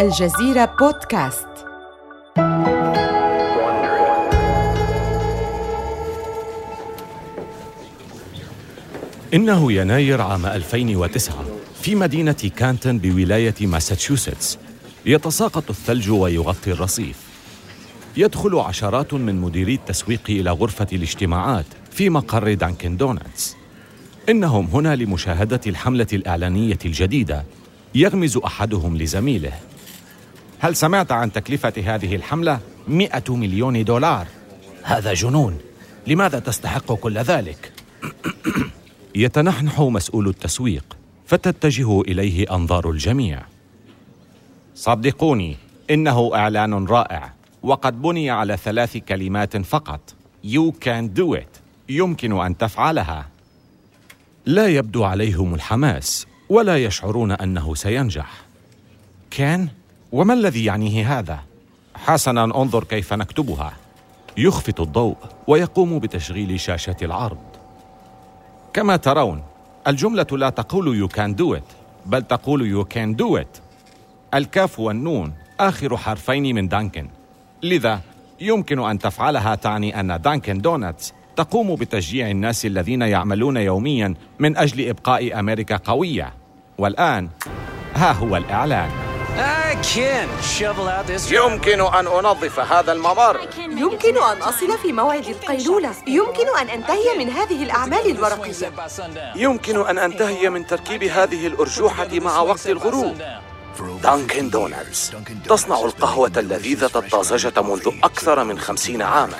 الجزيرة بودكاست. إنه يناير عام 2009 في مدينة كانتون بولاية ماساتشوستس. يتساقط الثلج ويغطي الرصيف. يدخل عشرات من مديري التسويق إلى غرفة الاجتماعات في مقر دانكن دونتس إنهم هنا لمشاهدة الحملة الإعلانية الجديدة يغمز أحدهم لزميله. هل سمعت عن تكلفة هذه الحملة؟ مئة مليون دولار؟ هذا جنون. لماذا تستحق كل ذلك؟ يتنحنح مسؤول التسويق فتتجه إليه أنظار الجميع. صدقوني إنه إعلان رائع وقد بني على ثلاث كلمات فقط. You can do it. يمكن أن تفعلها. لا يبدو عليهم الحماس ولا يشعرون أنه سينجح. kin وما الذي يعنيه هذا؟ حسنا انظر كيف نكتبها. يخفت الضوء ويقوم بتشغيل شاشة العرض. كما ترون الجملة لا تقول you can do it بل تقول you kin do it الكاف والنون آخر حرفين من دانكن. لذا يمكن أن تفعلها تعني أن دانكن دونتس تقوم بتشجيع الناس الذين يعملون يوميا من أجل إبقاء أمريكا قوية. والآن ها هو الإعلان. يمكن أن أنظف هذا الممر. يمكن أن أصل في موعد القيلولة. يمكن أن أنتهي من هذه الأعمال الورقية. يمكن أن أنتهي من تركيب هذه الأرجوحة مع وقت الغروب. دانكن دونالدز تصنع القهوة اللذيذة الطازجة منذ أكثر من خمسين عاما.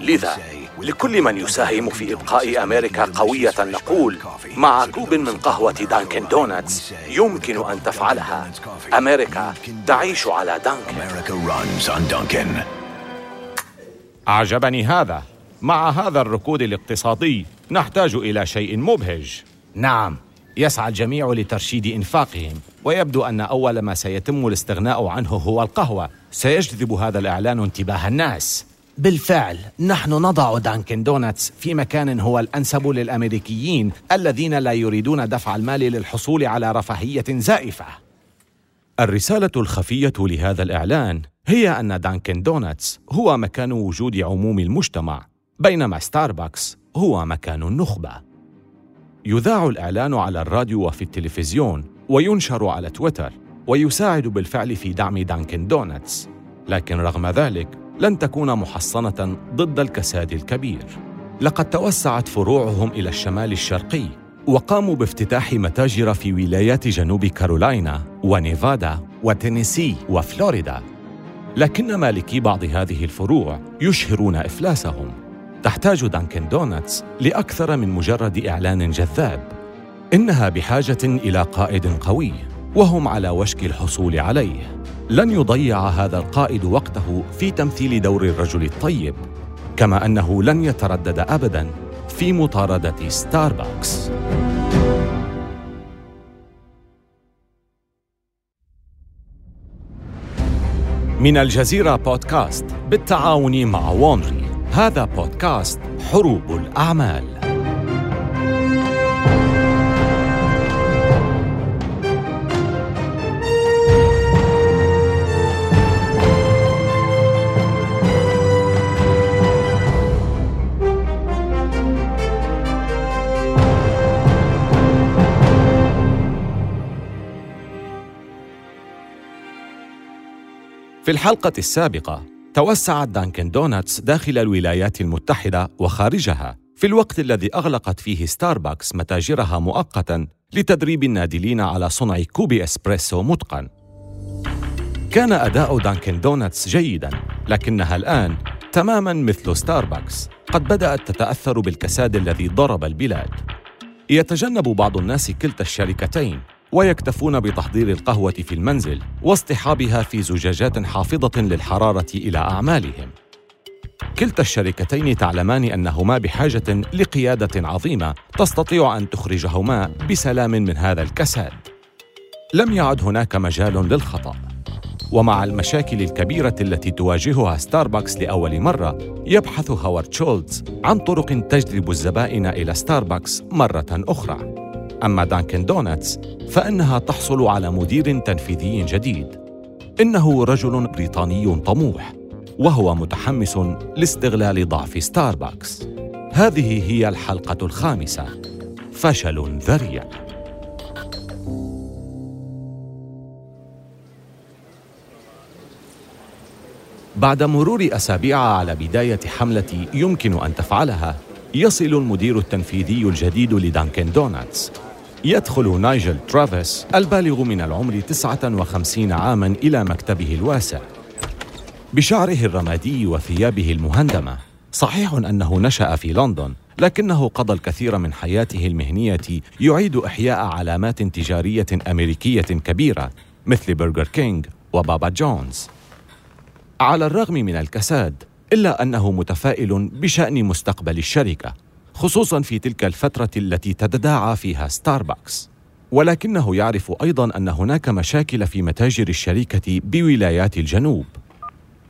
لذا لكل من يساهم في إبقاء أمريكا قوية نقول مع كوب من قهوة دانكن دونتس يمكن أن تفعلها. أمريكا تعيش على دانكن. أعجبني هذا. مع هذا الركود الاقتصادي نحتاج إلى شيء مبهج. نعم يسعى الجميع لترشيد إنفاقهم ويبدو أن أول ما سيتم الاستغناء عنه هو القهوة. سيجذب هذا الإعلان انتباه الناس. بالفعل نحن نضع دانكن دونتس في مكان هو الأنسب للأمريكيين الذين لا يريدون دفع المال للحصول على رفاهية زائفة. الرسالة الخفية لهذا الإعلان هي أن دانكن دونتس هو مكان وجود عموم المجتمع بينما ستاربكس هو مكان النخبة. يذاع الإعلان على الراديو وفي التلفزيون وينشر على تويتر ويساعد بالفعل في دعم دانكن دونتس لكن رغم ذلك لن تكون محصنة ضد الكساد الكبير. لقد توسعت فروعهم إلى الشمال الشرقي وقاموا بافتتاح متاجر في ولايات جنوب كارولاينا ونيفادا وتينيسي وفلوريدا. لكن مالكي بعض هذه الفروع يشهرون إفلاسهم. تحتاج دانكن دونتس لأكثر من مجرد إعلان جذاب. إنها بحاجة إلى قائد قوي وهم على وشك الحصول عليه. لن يضيع هذا القائد وقته في تمثيل دور الرجل الطيب كما أنه لن يتردد ابدا في مطاردة ستاربكس. من الجزيرة بودكاست بالتعاون مع وونري هذا بودكاست حروب الأعمال. في الحلقة السابقة توسعت دانكن دونتس داخل الولايات المتحدة وخارجها. في الوقت الذي أغلقت فيه ستاربكس متاجرها مؤقتا لتدريب النادلين على صنع كوب إسبريسو متقن. كان أداء دانكن دونتس جيدا لكنها الآن تماما مثل ستاربكس. قد بدأت تتأثر بالكساد الذي ضرب البلاد. يتجنب بعض الناس كلتا الشركتين. ويكتفون بتحضير القهوة في المنزل واصطحابها في زجاجات حافظة للحرارة إلى أعمالهم. كلتا الشركتين تعلمان أنهما بحاجة لقيادة عظيمة تستطيع أن تخرجهما بسلام من هذا الكساد. لم يعد هناك مجال للخطأ. ومع المشاكل الكبيرة التي تواجهها ستاربكس لأول مرة، يبحث هوارد شولتز عن طرق تجذب الزبائن إلى ستاربكس مرة أخرى. أما دانكن دونتس فإنها تحصل على مدير تنفيذي جديد. إنه رجل بريطاني طموح وهو متحمس لاستغلال ضعف ستاربكس هذه هي الحلقة الخامسة. فشل ذريع. بعد مرور أسابيع على بداية حملة يمكن أن تفعلها يصل المدير التنفيذي الجديد لدانكن دوناتس يدخل نايجل ترافيس البالغ من العمر 59 عاماً إلى مكتبه الواسع. بشعره الرمادي وثيابه المهندمة. صحيح أنه نشأ في لندن لكنه قضى الكثير من حياته المهنية يعيد إحياء علامات تجارية أمريكية كبيرة مثل برجر كينج وبابا جونز. على الرغم من الكساد إلا أنه متفائل بشأن مستقبل الشركة. خصوصا في تلك الفترة التي تتداعى فيها ستاربكس ولكنه يعرف أيضا أن هناك مشاكل في متاجر الشركة بولايات الجنوب.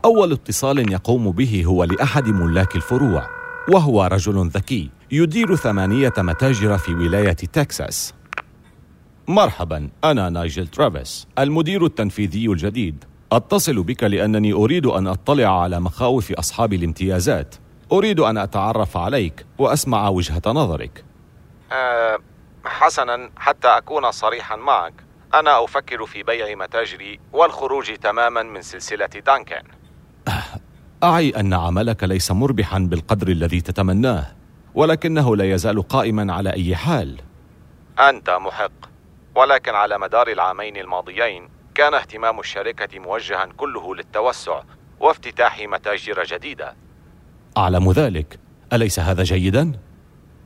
أول اتصال يقوم به هو لأحد ملاك الفروع وهو رجل ذكي يدير ثمانية متاجر في ولاية تكساس. مرحبا أنا نايجل ترافيس المدير التنفيذي الجديد. أتصل بك لأنني أريد أن أطلع على مخاوف أصحاب الامتيازات. أريد أن أتعرف عليك وأسمع وجهة نظرك. أه حسنا حتى أكون صريحا معك. أنا أفكر في بيع متاجري والخروج تماما من سلسلة دانكن. أعي أن عملك ليس مربحا بالقدر الذي تتمناه ولكنه لا يزال قائما على أي حال. أنت محق ولكن على مدار العامين الماضيين كان اهتمام الشركة موجها كله للتوسع وافتتاح متاجر جديدة. أعلم ذلك أليس هذا جيدا؟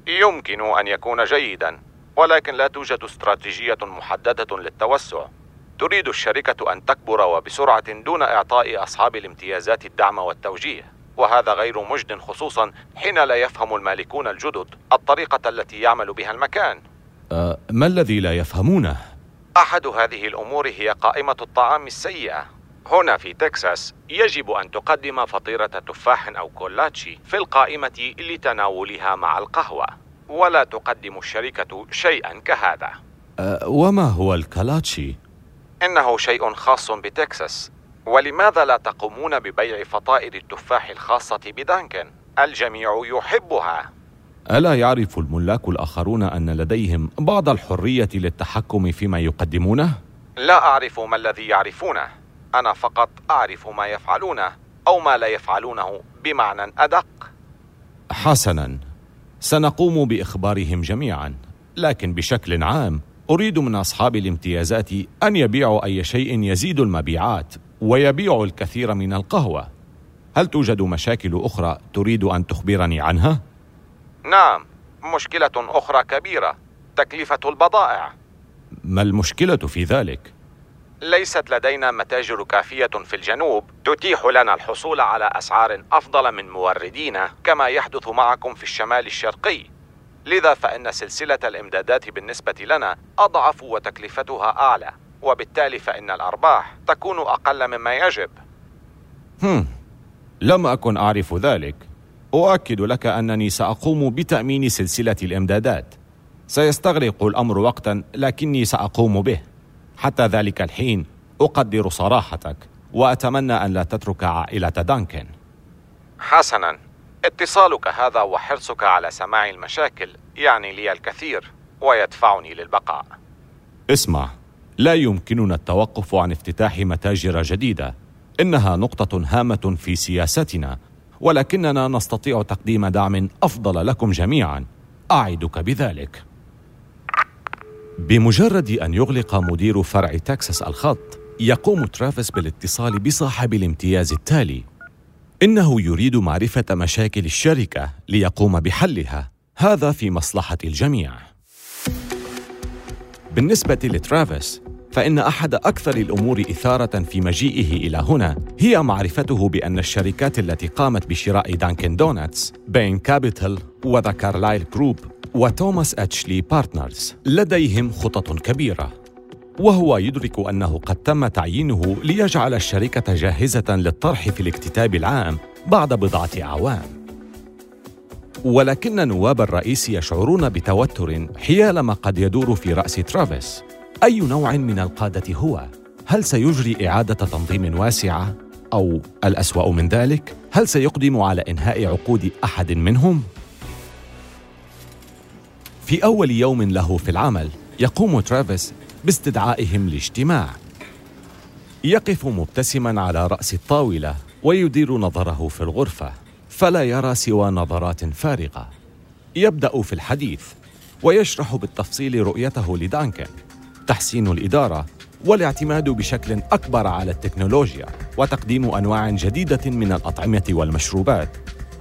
يمكن أن يكون جيدا ولكن لا توجد استراتيجية محددة للتوسع تريد الشركة أن تكبر وبسرعة دون إعطاء أصحاب الامتيازات الدعم والتوجيه وهذا غير مجد خصوصا حين لا يفهم المالكون الجدد الطريقة التي يعمل بها المكان أه ما الذي لا يفهمونه؟ أحد هذه الأمور هي قائمة الطعام السيئة هنا في تكساس يجب أن تقدم فطيرة تفاح أو كولاتشي في القائمة لتناولها مع القهوة ولا تقدم الشركة شيئا كهذا أه وما هو الكالاتشي؟ إنه شيء خاص بتكساس ولماذا لا تقومون ببيع فطائر التفاح الخاصة بدانكن؟ الجميع يحبها ألا يعرف الملاك الآخرون أن لديهم بعض الحرية للتحكم فيما يقدمونه؟ لا أعرف ما الذي يعرفونه أنا فقط أعرف ما يفعلونه أو ما لا يفعلونه بمعنى أدق. حسنا. سنقوم بإخبارهم جميعا. لكن بشكل عام أريد من أصحاب الامتيازات أن يبيعوا أي شيء يزيد المبيعات ويبيعوا الكثير من القهوة. هل توجد مشاكل أخرى تريد أن تخبرني عنها؟ نعم مشكلة أخرى كبيرة تكلفة البضائع. ما المشكلة في ذلك؟ ليست لدينا متاجر كافية في الجنوب تتيح لنا الحصول على أسعار أفضل من موردينا كما يحدث معكم في الشمال الشرقي. لذا فإن سلسلة الإمدادات بالنسبة لنا أضعف وتكلفتها أعلى وبالتالي فإن الأرباح تكون أقل مما يجب. هم. لم أكن أعرف ذلك. أؤكد لك أنني سأقوم بتأمين سلسلة الإمدادات. سيستغرق الأمر وقتا لكني سأقوم به. حتى ذلك الحين أقدر صراحتك وأتمنى أن لا تترك عائلة دانكن. حسنا. اتصالك هذا وحرصك على سماع المشاكل يعني لي الكثير ويدفعني للبقاء. اسمع لا يمكننا التوقف عن افتتاح متاجر جديدة. إنها نقطة هامة في سياستنا ولكننا نستطيع تقديم دعم أفضل لكم جميعا. أعدك بذلك. بمجرد أن يغلق مدير فرع تكساس الخط يقوم ترافيس بالاتصال بصاحب الامتياز التالي. إنه يريد معرفة مشاكل الشركة ليقوم بحلها هذا في مصلحة الجميع. بالنسبة لترافيس فإن أحد أكثر الأمور إثارة في مجيئه إلى هنا هي معرفته بأن الشركات التي قامت بشراء دانكن دونتس Bain Capital و The Carlyle Group و Thomas H. Lee Partners لديهم خطط كبيرة وهو يدرك أنه قد تم تعيينه ليجعل الشركة جاهزة للطرح في الاكتتاب العام بعد بضعة أعوام ولكن نواب الرئيس يشعرون بتوتر حيال ما قد يدور في رأس ترافيس أي نوع من القادة هو؟ هل سيجري إعادة تنظيم واسعة أو الأسوأ من ذلك؟ هل سيقدم على إنهاء عقود أحد منهم؟ في أول يوم له في العمل يقوم ترافيس باستدعائهم لاجتماع. يقف مبتسما على رأس الطاولة ويدير نظره في الغرفة فلا يرى سوى نظرات فارغة. يبدأ في الحديث ويشرح بالتفصيل رؤيته لدانكن تحسين الإدارة والاعتماد بشكل أكبر على التكنولوجيا وتقديم أنواع جديدة من الأطعمة والمشروبات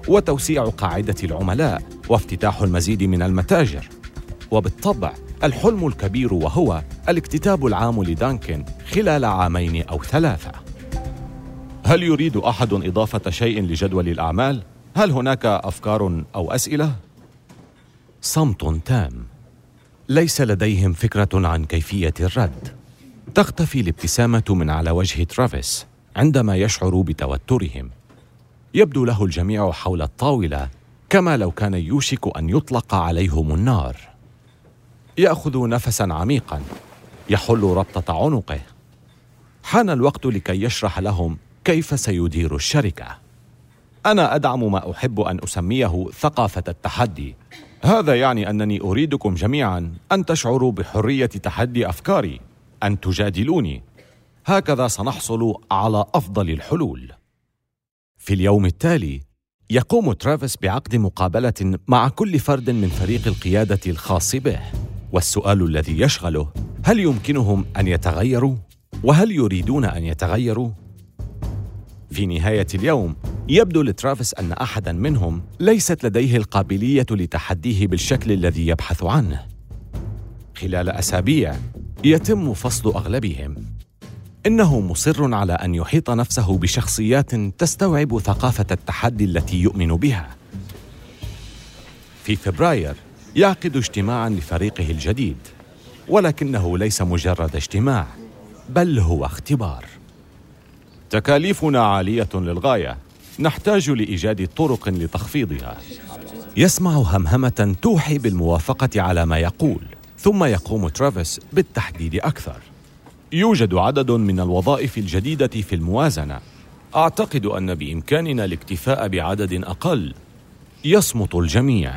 وتوسيع قاعدة العملاء. وافتتاح المزيد من المتاجر. وبالطبع الحلم الكبير وهو الاكتتاب العام لدانكن خلال عامين أو ثلاثة. هل يريد أحد إضافة شيء لجدول الأعمال؟ هل هناك أفكار أو أسئلة؟ صمت تام. ليس لديهم فكرة عن كيفية الرد. تختفي الابتسامة من على وجه ترافيس عندما يشعر بتوترهم. يبدو له الجميع حول الطاولة كما لو كان يوشك أن يطلق عليهم النار. يأخذ نفسا عميقا يحل ربطة عنقه. حان الوقت لكي يشرح لهم كيف سيدير الشركة. أنا أدعم ما أحب أن أسميه ثقافة التحدي. هذا يعني أنني أريدكم جميعا أن تشعروا بحرية تحدي أفكاري أن تجادلوني. هكذا سنحصل على أفضل الحلول. في اليوم التالي يقوم ترافيس بعقد مقابلة مع كل فرد من فريق القيادة الخاص به. والسؤال الذي يشغله هل يمكنهم أن يتغيروا؟ وهل يريدون أن يتغيروا؟ في نهاية اليوم يبدو لترافيس أن أحدا منهم ليست لديه القابلية لتحديه بالشكل الذي يبحث عنه. خلال أسابيع يتم فصل أغلبهم. إنه مصر على أن يحيط نفسه بشخصيات تستوعب ثقافة التحدي التي يؤمن بها. في فبراير يعقد اجتماعا لفريقه الجديد ولكنه ليس مجرد اجتماع بل هو اختبار. تكاليفنا عالية للغاية نحتاج لإيجاد طرق لتخفيضها. يسمع همهمة توحي بالموافقة على ما يقول ثم يقوم ترافيس بالتحديد أكثر. يوجد عدد من الوظائف الجديدة في الموازنة. أعتقد أن بإمكاننا الاكتفاء بعدد أقل. يصمت الجميع.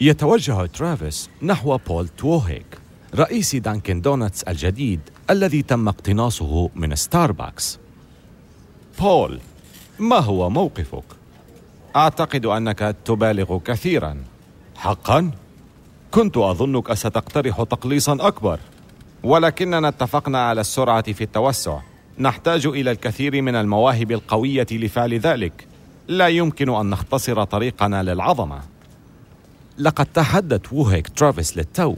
يتوجه ترافيس نحو بول توهيك رئيس دانكن دونتس الجديد الذي تم اقتناصه من ستاربكس. بول ما هو موقفك؟ أعتقد أنك تبالغ كثيرا. حقا؟ كنت أظنك ستقترح تقليصا أكبر. ولكننا اتفقنا على السرعة في التوسع. نحتاج إلى الكثير من المواهب القوية لفعل ذلك. لا يمكن أن نختصر طريقنا للعظمة. لقد تحدى توهيك ترافيس للتو.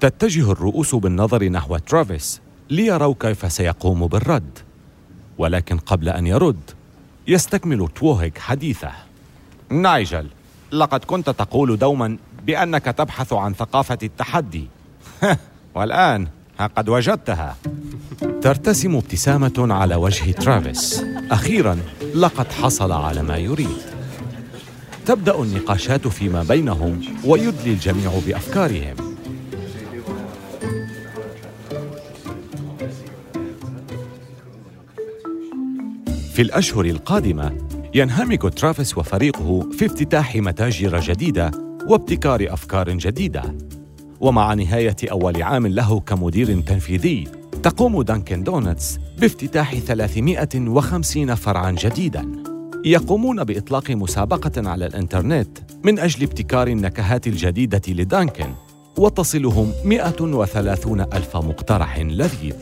تتجه الرؤوس بالنظر نحو ترافيس ليروا كيف سيقوم بالرد. ولكن قبل أن يرد يستكمل توهيك حديثه. نايجل لقد كنت تقول دوما بأنك تبحث عن ثقافة التحدي. والآن ها قد وجدتها. ترتسم ابتسامة على وجه ترافيس. أخيرا لقد حصل على ما يريد. تبدأ النقاشات فيما بينهم ويدلي الجميع بأفكارهم. في الأشهر القادمة ينهمك ترافيس وفريقه في افتتاح متاجر جديدة وابتكار أفكار جديدة. ومع نهاية أول عام له كمدير تنفيذي تقوم دانكن دونتس بافتتاح 350 فرعا جديدا. يقومون بإطلاق مسابقة على الإنترنت من أجل ابتكار النكهات الجديدة لدانكن وتصلهم 130 ألف مقترح لذيذ.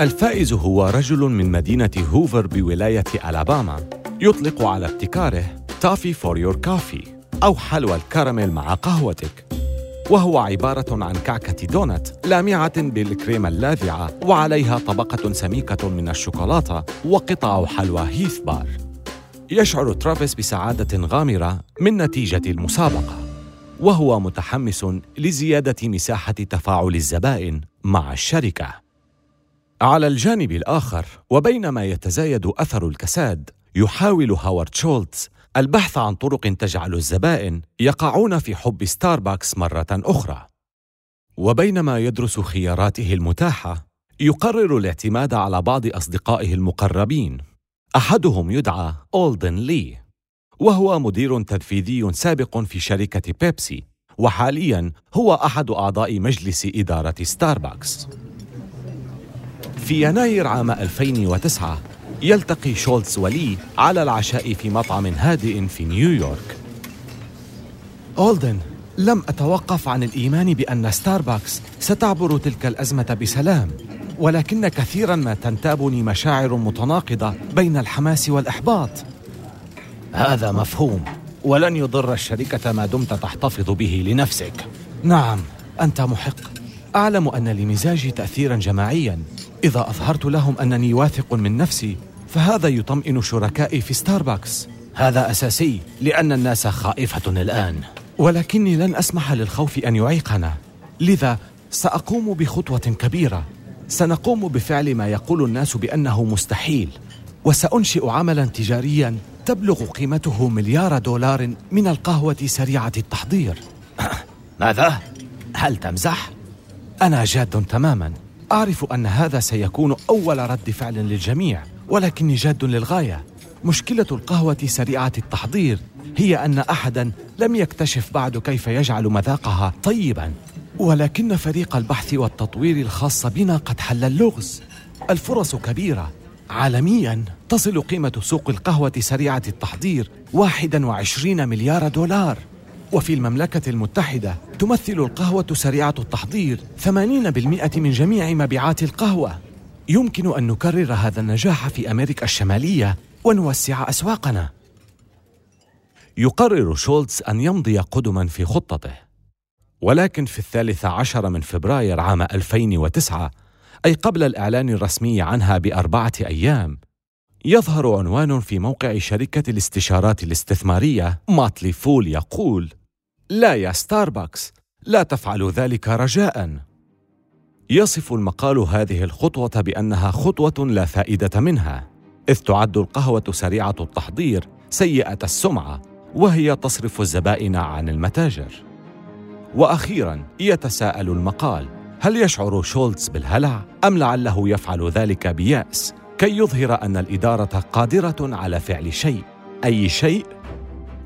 الفائز هو رجل من مدينة هوفر بولاية ألاباما يطلق على ابتكاره Toffee for Your Coffee أو حلوى الكراميل مع قهوتك وهو عبارة عن كعكة دونت لامعة بالكريمة اللاذعة وعليها طبقة سميكة من الشوكولاتة وقطع حلوى Heath Bar. يشعر ترافيس بسعادة غامرة من نتيجة المسابقة وهو متحمس لزيادة مساحة تفاعل الزبائن مع الشركة. على الجانب الآخر وبينما يتزايد أثر الكساد يحاول هاورد شولتز البحث عن طرق تجعل الزبائن يقعون في حب ستاربكس مرة أخرى. وبينما يدرس خياراته المتاحة يقرر الاعتماد على بعض أصدقائه المقربين. أحدهم يدعى أولدن لي وهو مدير تنفيذي سابق في شركة بيبسي وحاليا هو أحد أعضاء مجلس إدارة ستاربكس في يناير عام 2009 يلتقي شولتز ولي على العشاء في مطعم هادئ في نيويورك أولدن لم أتوقف عن الإيمان بأن ستاربكس ستعبر تلك الأزمة بسلام ولكن كثيرا ما تنتابني مشاعر متناقضة بين الحماس والإحباط. هذا مفهوم ولن يضر الشركة ما دمت تحتفظ به لنفسك. نعم أنت محق. أعلم أن لمزاجي تأثيرا جماعيا إذا أظهرت لهم أنني واثق من نفسي فهذا يطمئن شركائي في ستاربكس. هذا أساسي لأن الناس خائفة الآن. ولكني لن أسمح للخوف أن يعيقنا. لذا سأقوم بخطوة كبيرة. سنقوم بفعل ما يقول الناس بأنه مستحيل. وسأنشئ عملا تجاريا تبلغ قيمته مليار دولار من القهوة سريعة التحضير. ماذا؟ هل تمزح؟ أنا جاد تماما. أعرف أن هذا سيكون أول رد فعل للجميع. ولكني جاد للغاية. مشكلة القهوة سريعة التحضير. هي أن أحدا لم يكتشف بعد كيف يجعل مذاقها طيبا. ولكن فريق البحث والتطوير الخاص بنا قد حل اللغز. الفرص كبيرة. عالميا تصل قيمة سوق القهوة سريعة التحضير 21 مليار دولار. وفي المملكة المتحدة تمثل القهوة سريعة التحضير 80% من جميع مبيعات القهوة. يمكن أن نكرر هذا النجاح في أمريكا الشمالية ونوسع أسواقنا. يقرر شولتز أن يمضي قدما في خطته. ولكن في الثالث عشر من فبراير عام 2009 أي قبل الإعلان الرسمي عنها بأربعة أيام يظهر عنوان في موقع شركة الاستشارات الاستثمارية ماتلي فول يقول لا يا ستاربكس لا تفعل ذلك رجاء. يصف المقال هذه الخطوة بأنها خطوة لا فائدة منها إذ تعد القهوة سريعة التحضير سيئة السمعة وهي تصرف الزبائن عن المتاجر. وأخيرا يتساءل المقال هل يشعر شولتز بالهلع؟ أم لعله يفعل ذلك بيأس؟ كي يظهر أن الإدارة قادرة على فعل شيء أي شيء؟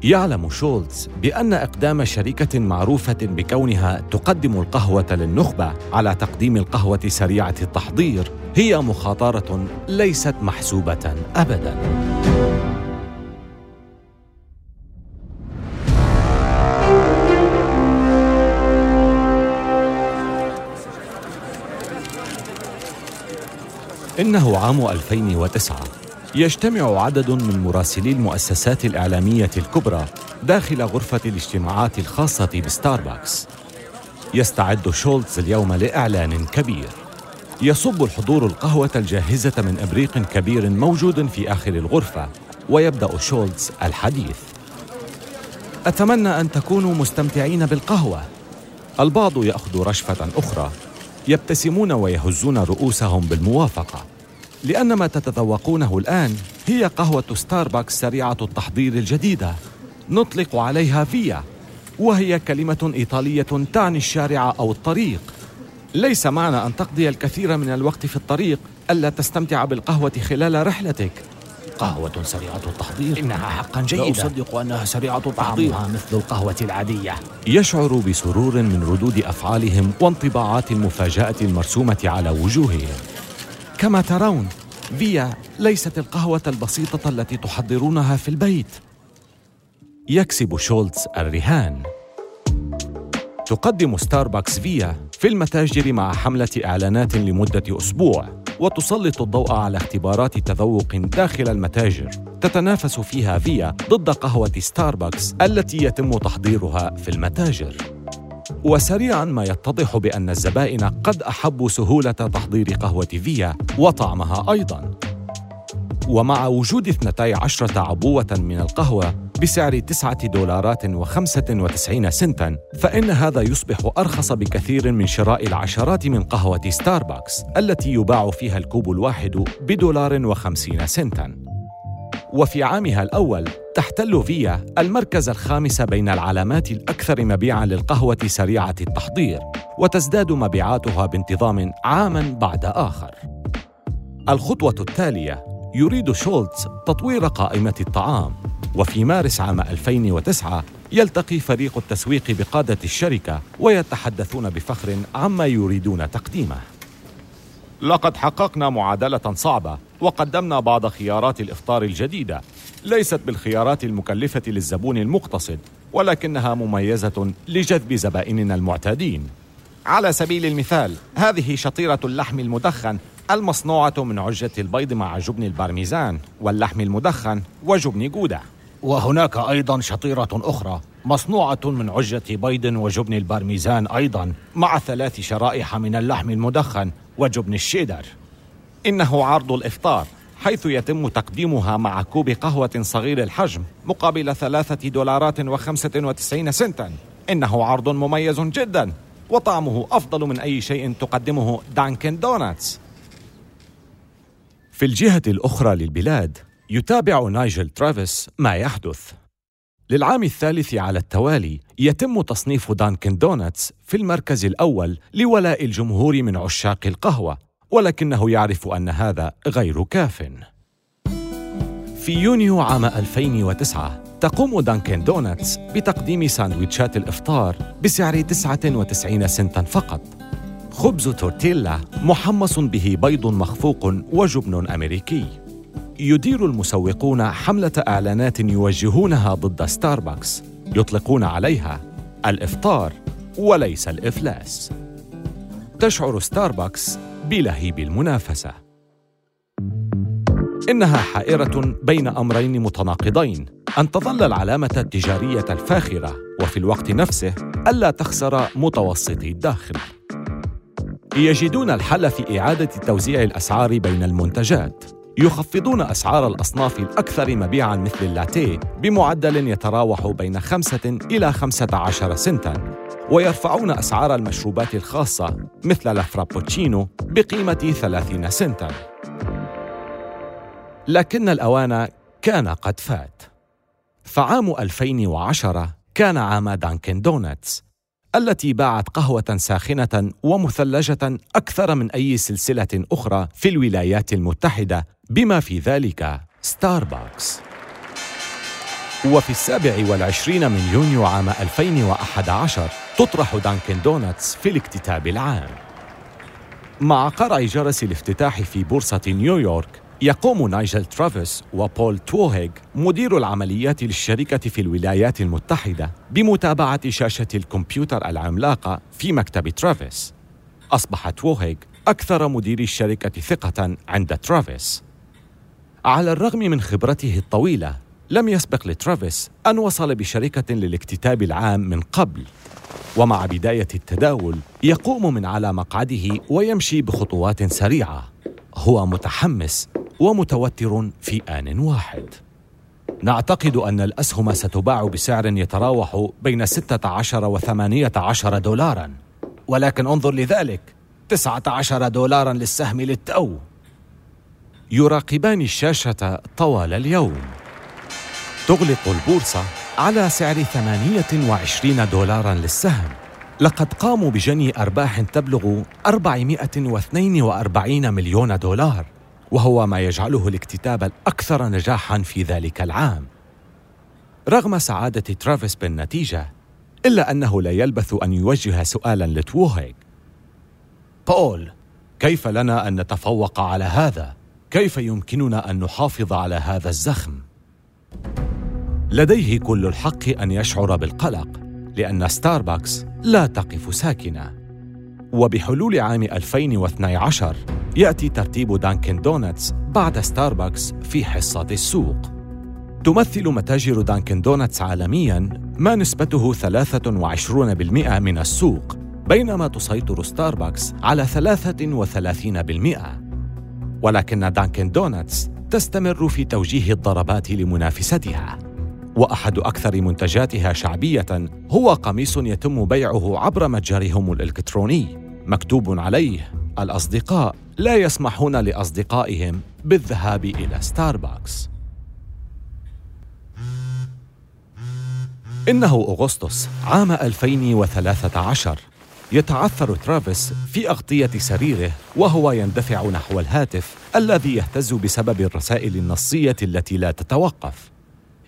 يعلم شولتز بأن إقدام شركة معروفة بكونها تقدم القهوة للنخبة على تقديم القهوة سريعة التحضير هي مخاطرة ليست محسوبة ابدا. إنه عام 2009 يجتمع عدد من مراسلي المؤسسات الإعلامية الكبرى داخل غرفة الاجتماعات الخاصة بستاربكس. يستعد شولتز اليوم لإعلان كبير. يصب الحضور القهوة الجاهزة من إبريق كبير موجود في آخر الغرفة ويبدأ شولتز الحديث. أتمنى أن تكونوا مستمتعين بالقهوة. البعض يأخذ رشفة أخرى يبتسمون ويهزون رؤوسهم بالموافقة. لأن ما تتذوقونه الآن هي قهوة ستاربكس سريعة التحضير الجديدة. نطلق عليها فيا. وهي كلمة إيطالية تعني الشارع أو الطريق. ليس معنى أن تقضي الكثير من الوقت في الطريق ألا تستمتع بالقهوة خلال رحلتك. قهوة سريعة التحضير. إنها حقا جيدة. لا أصدق أنها سريعة التحضير. طعمها مثل القهوة العادية. يشعر بسرور من ردود أفعالهم وانطباعات المفاجأة المرسومة على وجوههم. كما ترون فيا ليست القهوة البسيطة التي تحضرونها في البيت. يكسب شولتز الرهان. تقدم ستاربكس فيا في المتاجر مع حملة إعلانات لمدة أسبوع وتسلط الضوء على اختبارات تذوق داخل المتاجر. تتنافس فيها فيا ضد قهوة ستاربكس التي يتم تحضيرها في المتاجر. وسريعا ما يتضح بأن الزبائن قد أحبوا سهولة تحضير قهوة فيا وطعمها أيضا. ومع وجود 12 عبوة من القهوة بسعر 9 دولارات و95 سنتا فإن هذا يصبح أرخص بكثير من شراء العشرات من قهوة ستاربكس التي يباع فيها الكوب الواحد بدولار وخمسين سنتا. وفي عامها الأول تحتل فيا المركز الخامس بين العلامات الأكثر مبيعاً للقهوة سريعة التحضير وتزداد مبيعاتها بانتظام عاماً بعد آخر. الخطوة التالية يريد شولتز تطوير قائمة الطعام وفي مارس عام 2009 يلتقي فريق التسويق بقادة الشركة ويتحدثون بفخر عما يريدون تقديمه لقد حققنا معادلة صعبة وقدمنا بعض خيارات الإفطار الجديدة. ليست بالخيارات المكلفة للزبون المقتصد ولكنها مميزة لجذب زبائننا المعتادين. على سبيل المثال هذه شطيرة اللحم المدخن المصنوعة من عجة البيض مع جبن البارميزان واللحم المدخن وجبن جودة. وهناك أيضا شطيرة أخرى مصنوعة من عجة بيض وجبن البارميزان أيضا مع ثلاث شرائح من اللحم المدخن وجبن الشيدر. إنه عرض الإفطار حيث يتم تقديمها مع كوب قهوة صغير الحجم مقابل ثلاثة دولارات وخمسة وتسعين سنتا. إنه عرض مميز جدا وطعمه أفضل من أي شيء تقدمه دانكن دوناتس. في الجهة الأخرى للبلاد يتابع نايجل ترافيس ما يحدث. للعام الثالث على التوالي يتم تصنيف دانكن دوناتس في المركز الأول لولاء الجمهور من عشاق القهوة. ولكنه يعرف أن هذا غير كاف. في يونيو عام 2009 تقوم دانكن دوناتس بتقديم ساندويتشات الإفطار بسعر 99 سنتا فقط. خبز تورتيلا محمص به بيض مخفوق وجبن أمريكي. يدير المسوقون حملة إعلانات يوجهونها ضد ستاربكس يطلقون عليها الإفطار وليس الإفلاس. تشعر ستاربكس بلهيب المنافسة. إنها حائرة بين أمرين متناقضين. أن تظل العلامة التجارية الفاخرة وفي الوقت نفسه ألا تخسر متوسطي الدخل. يجدون الحل في إعادة توزيع الأسعار بين المنتجات. يخفضون أسعار الأصناف الأكثر مبيعاً مثل اللاتيه بمعدل يتراوح بين خمسة إلى خمسة عشر سنتاً. ويرفعون أسعار المشروبات الخاصة مثل الفرابوتشينو بقيمة ثلاثين سنتاً. لكن الأوان كان قد فات. فعام 2010 كان عام دانكن دونتس التي باعت قهوة ساخنة ومثلجة أكثر من أي سلسلة أخرى في الولايات المتحدة بما في ذلك ستاربكس. وفي السابع والعشرين من يونيو عام 2011 تطرح دانكن دونتس في الاكتتاب العام. مع قرع جرس الافتتاح في بورصة نيويورك يقوم نايجل ترافيس وبول توهيغ مدير العمليات للشركة في الولايات المتحدة بمتابعة شاشة الكمبيوتر العملاقة في مكتب ترافيس. أصبح توهيغ أكثر مديري الشركة ثقة عند ترافيس. على الرغم من خبرته الطويلة لم يسبق لترافيس أن وصل بشركة للاكتتاب العام من قبل. ومع بداية التداول يقوم من على مقعده ويمشي بخطوات سريعة. هو متحمس ومتوتر في آن واحد. نعتقد أن الأسهم ستباع بسعر يتراوح بين 16 و 18 دولارا. ولكن انظر لذلك 19 دولارا للسهم للتو. يراقبان الشاشة طوال اليوم. تغلق البورصة على سعر 28 دولارا للسهم لقد قاموا بجني أرباح تبلغ 442 مليون دولار وهو ما يجعله الاكتتاب الأكثر نجاحاً في ذلك العام رغم سعادة ترافيس بالنتيجة إلا أنه لا يلبث أن يوجه سؤالاً لتوهيغ بول كيف لنا أن نتفوق على هذا؟ كيف يمكننا أن نحافظ على هذا الزخم؟ لديه كل الحق أن يشعر بالقلق لأن ستاربكس لا تقف ساكنة. وبحلول عام 2012 يأتي ترتيب دانكن دونتس بعد ستاربكس في حصة السوق. تمثل متاجر دانكن دونتس عالمياً ما نسبته 23% من السوق بينما تسيطر ستاربكس على 33% ولكن دانكن دونتس تستمر في توجيه الضربات لمنافستها. وأحد أكثر منتجاتها شعبية هو قميص يتم بيعه عبر متجرهم الإلكتروني مكتوب عليه الأصدقاء لا يسمحون لأصدقائهم بالذهاب إلى ستاربكس إنه أغسطس عام 2013 يتعثر ترافيس في أغطية سريره وهو يندفع نحو الهاتف الذي يهتز بسبب الرسائل النصية التي لا تتوقف.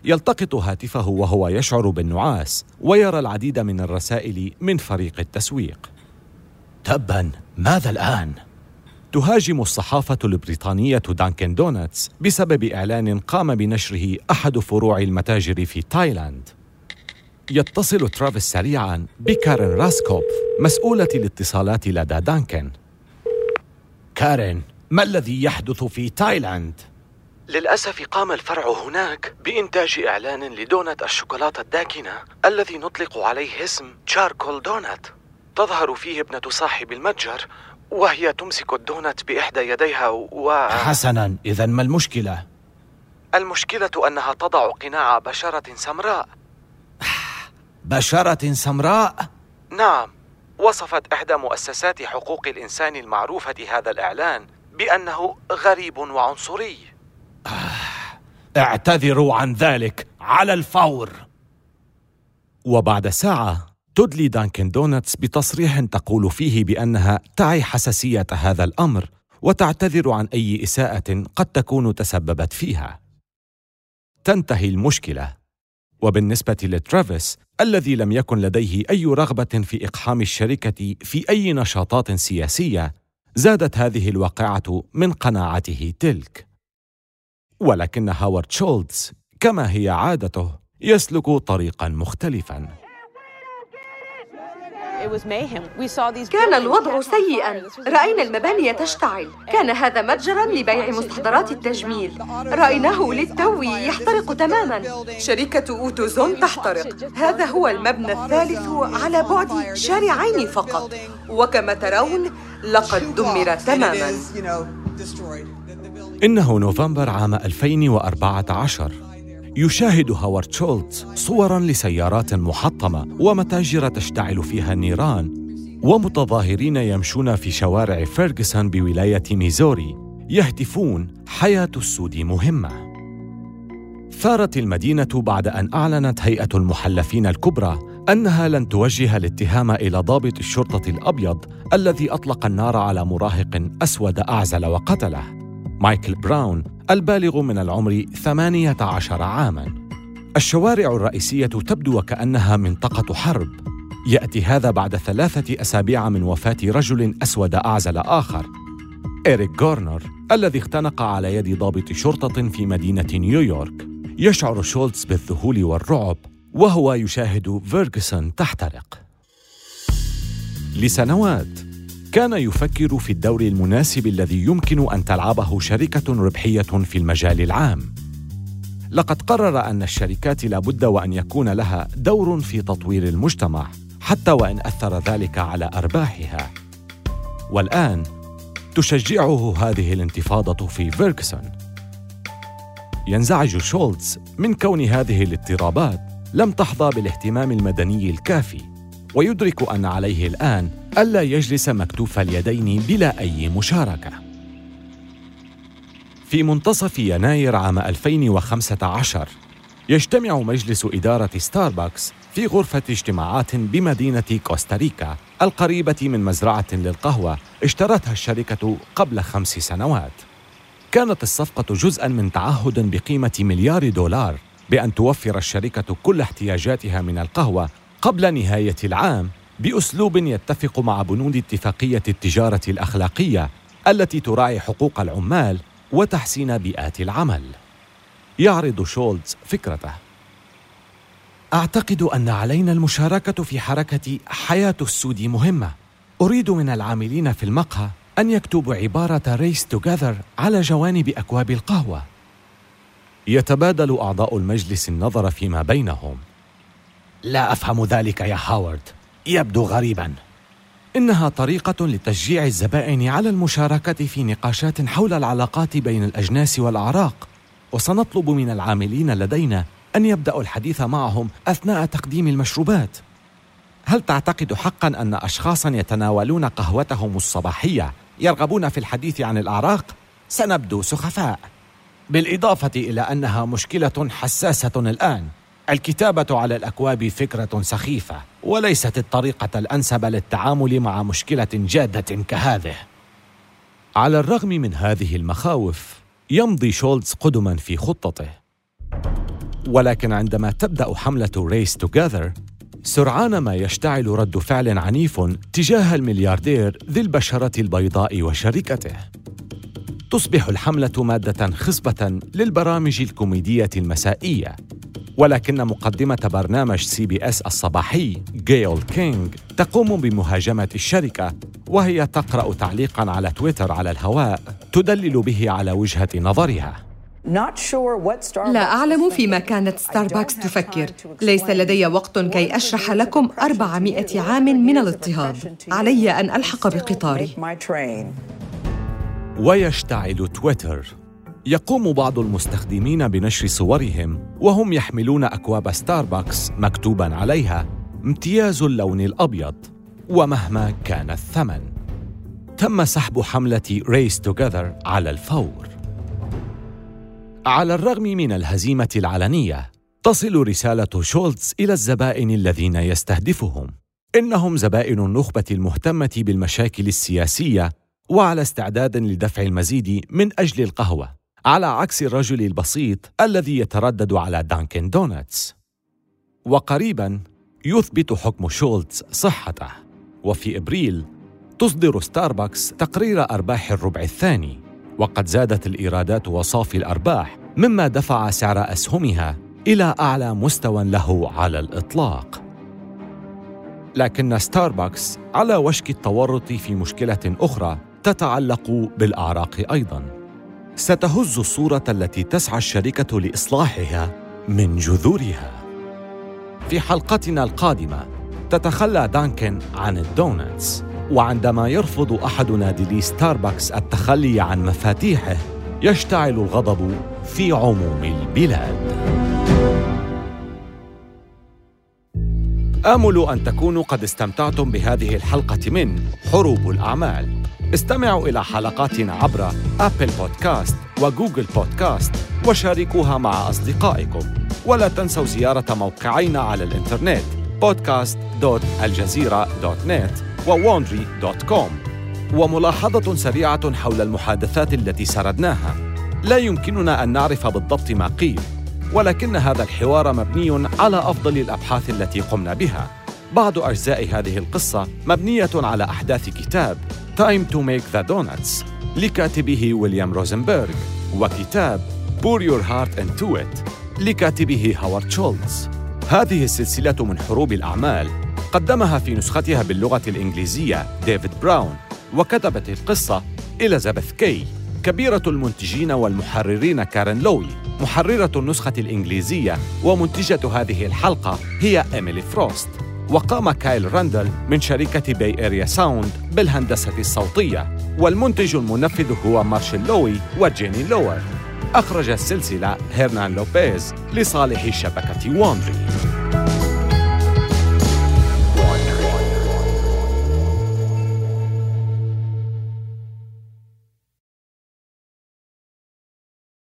يلتقط هاتفه وهو يشعر بالنعاس ويرى العديد من الرسائل من فريق التسويق. تبا ماذا الآن؟ تهاجم الصحافة البريطانية دانكن دونتس بسبب إعلان قام بنشره أحد فروع المتاجر في تايلاند. يتصل ترافيس سريعا بكارين راسكوب مسؤولة الاتصالات لدى دانكن. كارين، ما الذي يحدث في تايلاند؟ للأسف قام الفرع هناك بإنتاج إعلان لدونت الشوكولاتة الداكنة الذي نطلق عليه اسم Charcoal Donut تظهر فيه ابنة صاحب المتجر وهي تمسك الدونت بإحدى يديها و... حسنا إذا ما المشكلة؟ المشكلة أنها تضع قناع بشرة سمراء بشرة سمراء؟ نعم وصفت إحدى مؤسسات حقوق الإنسان المعروفة هذا الإعلان بأنه غريب وعنصري اعتذروا عن ذلك على الفور وبعد ساعة تدلي دانكن دونتس بتصريح تقول فيه بأنها تعي حساسية هذا الأمر وتعتذر عن أي إساءة قد تكون تسببت فيها. تنتهي المشكلة وبالنسبة لترافيس الذي لم يكن لديه أي رغبة في إقحام الشركة في أي نشاطات سياسية زادت هذه الواقعة من قناعته تلك. ولكن هاورد شولتز كما هي عادته يسلك طريقا مختلفا. كان الوضع سيئا. رأينا المباني تشتعل. كان هذا متجرا لبيع مستحضرات التجميل. رأيناه للتو يحترق تماما. شركة أوتوزون تحترق. هذا هو المبنى الثالث على بعد شارعين فقط. وكما ترون لقد دمر تماما. إنه نوفمبر عام 2014 يشاهد هوارد شولتز صورا لسيارات محطمة ومتاجر تشتعل فيها النيران ومتظاهرين يمشون في شوارع فيرغسون بولاية ميزوري يهتفون حياة السود مهمة. ثارت المدينة بعد أن أعلنت هيئة المحلفين الكبرى أنها لن توجه الاتهام إلى ضابط الشرطة الأبيض الذي أطلق النار على مراهق أسود أعزل وقتله. مايكل براون البالغ من العمر 18 عاماً. الشوارع الرئيسية تبدو وكأنها منطقة حرب. يأتي هذا بعد ثلاثة أسابيع من وفاة رجل أسود أعزل آخر. إريك غورنر الذي اختنق على يد ضابط شرطة في مدينة نيويورك يشعر شولتز بالذهول والرعب وهو يشاهد فيرغسون تحترق. لسنوات كان يفكر في الدور المناسب الذي يمكن أن تلعبه شركة ربحية في المجال العام. لقد قرر أن الشركات لابد وأن يكون لها دور في تطوير المجتمع حتى وإن أثر ذلك على أرباحها. والآن تشجعه هذه الانتفاضة في فيركسون ينزعج شولتز من كون هذه الاضطرابات لم تحظى بالاهتمام المدني الكافي ويدرك أن عليه الآن ألا يجلس مكتوف اليدين بلا أي مشاركة في منتصف يناير عام 2015 يجتمع مجلس إدارة ستاربكس في غرفة اجتماعات بمدينة كوستاريكا القريبة من مزرعة للقهوة اشترتها الشركة قبل خمس سنوات. كانت الصفقة جزءا من تعهد بقيمة مليار دولار بأن توفر الشركة كل احتياجاتها من القهوة قبل نهاية العام بأسلوب يتفق مع بنود اتفاقية التجارة الأخلاقية التي تراعي حقوق العمال وتحسين بيئات العمل. يعرض شولتز فكرته. أعتقد أن علينا المشاركة في حركة حياة السود مهمة. أريد من العاملين في المقهى أن يكتبوا عبارة ريس توجذر على جوانب أكواب القهوة. يتبادل أعضاء المجلس النظر فيما بينهم. لا أفهم ذلك يا هاورد. يبدو غريبا. إنها طريقة لتشجيع الزبائن على المشاركة في نقاشات حول العلاقات بين الأجناس والأعراق، وسنطلب من العاملين لدينا أن يبدأوا الحديث معهم أثناء تقديم المشروبات. هل تعتقد حقا أن أشخاصا يتناولون قهوتهم الصباحية يرغبون في الحديث عن الأعراق؟ سنبدو سخفاء. بالإضافة إلى أنها مشكلة حساسة الآن، الكتابة على الأكواب فكرة سخيفة وليست الطريقة الأنسب للتعامل مع مشكلة جادة كهذه. على الرغم من هذه المخاوف يمضي شولتز قدما في خطته. ولكن عندما تبدأ حملة ريس توغذر سرعان ما يشتعل رد فعل عنيف تجاه الملياردير ذي البشرة البيضاء وشركته. تصبح الحملة مادة خصبة للبرامج الكوميدية المسائية ولكن مقدمة برنامج سي بي اس الصباحي جيل كينج تقوم بمهاجمة الشركة وهي تقرأ تعليقا على تويتر على الهواء تدلل به على وجهة نظرها. لا أعلم فيما كانت ستاربكس تفكر. ليس لدي وقت كي أشرح لكم أربعمائة عام من الاضطهاد. علي أن ألحق بقطاري. ويشتعل تويتر. يقوم بعض المستخدمين بنشر صورهم وهم يحملون أكواب ستاربكس مكتوبا عليها امتياز اللون الأبيض ومهما كان الثمن. تم سحب حملة ريس توغذر على الفور. على الرغم من الهزيمة العلنية تصل رسالة شولتز إلى الزبائن الذين يستهدفهم. إنهم زبائن النخبة المهتمة بالمشاكل السياسية وعلى استعداد لدفع المزيد من أجل القهوة. على عكس الرجل البسيط الذي يتردد على دانكن دونتس. وقريبا يثبت حكم شولتز صحته. وفي إبريل تصدر ستاربكس تقرير أرباح الربع الثاني. وقد زادت الإيرادات وصافي الأرباح مما دفع سعر أسهمها إلى أعلى مستوى له على الإطلاق. لكن ستاربكس على وشك التورط في مشكلة أخرى تتعلق بالأعراق أيضا. ستهز الصورة التي تسعى الشركة لإصلاحها من جذورها. في حلقتنا القادمة تتخلى دانكن عن الدونتس وعندما يرفض أحد نادلي ستاربكس التخلي عن مفاتيحه يشتعل الغضب في عموم البلاد. آمل أن تكونوا قد استمتعتم بهذه الحلقة من حروب الأعمال. استمعوا إلى حلقاتنا عبر أبل بودكاست وجوجل بودكاست وشاركوها مع أصدقائكم. ولا تنسوا زيارة موقعينا على الإنترنت podcast.aljazeera.net وwandry.com وملاحظة سريعة حول المحادثات التي سردناها. لا يمكننا أن نعرف بالضبط ما قيل ولكن هذا الحوار مبني على أفضل الأبحاث التي قمنا بها. بعض أجزاء هذه القصة مبنية على أحداث كتاب Time to Make the Donuts لكاتبه ويليام روزنبرغ وكتاب Pour Your Heart Into It لكاتبه هوارد شولتز. هذه السلسلة من حروب الأعمال قدمها في نسختها باللغة الإنجليزية ديفيد براون وكتبت القصة إليزابيث كي كبيرة المنتجين والمحررين كارين لوي محررة النسخة الإنجليزية ومنتجة هذه الحلقة هي إيميلي فروست. وقام كايل راندل من شركة باي إريا ساوند بالهندسة الصوتية والمنتج المنفذ هو مارشيل لوي وجيني لوور. أخرج السلسلة هيرنان لوبيز لصالح شبكة واندري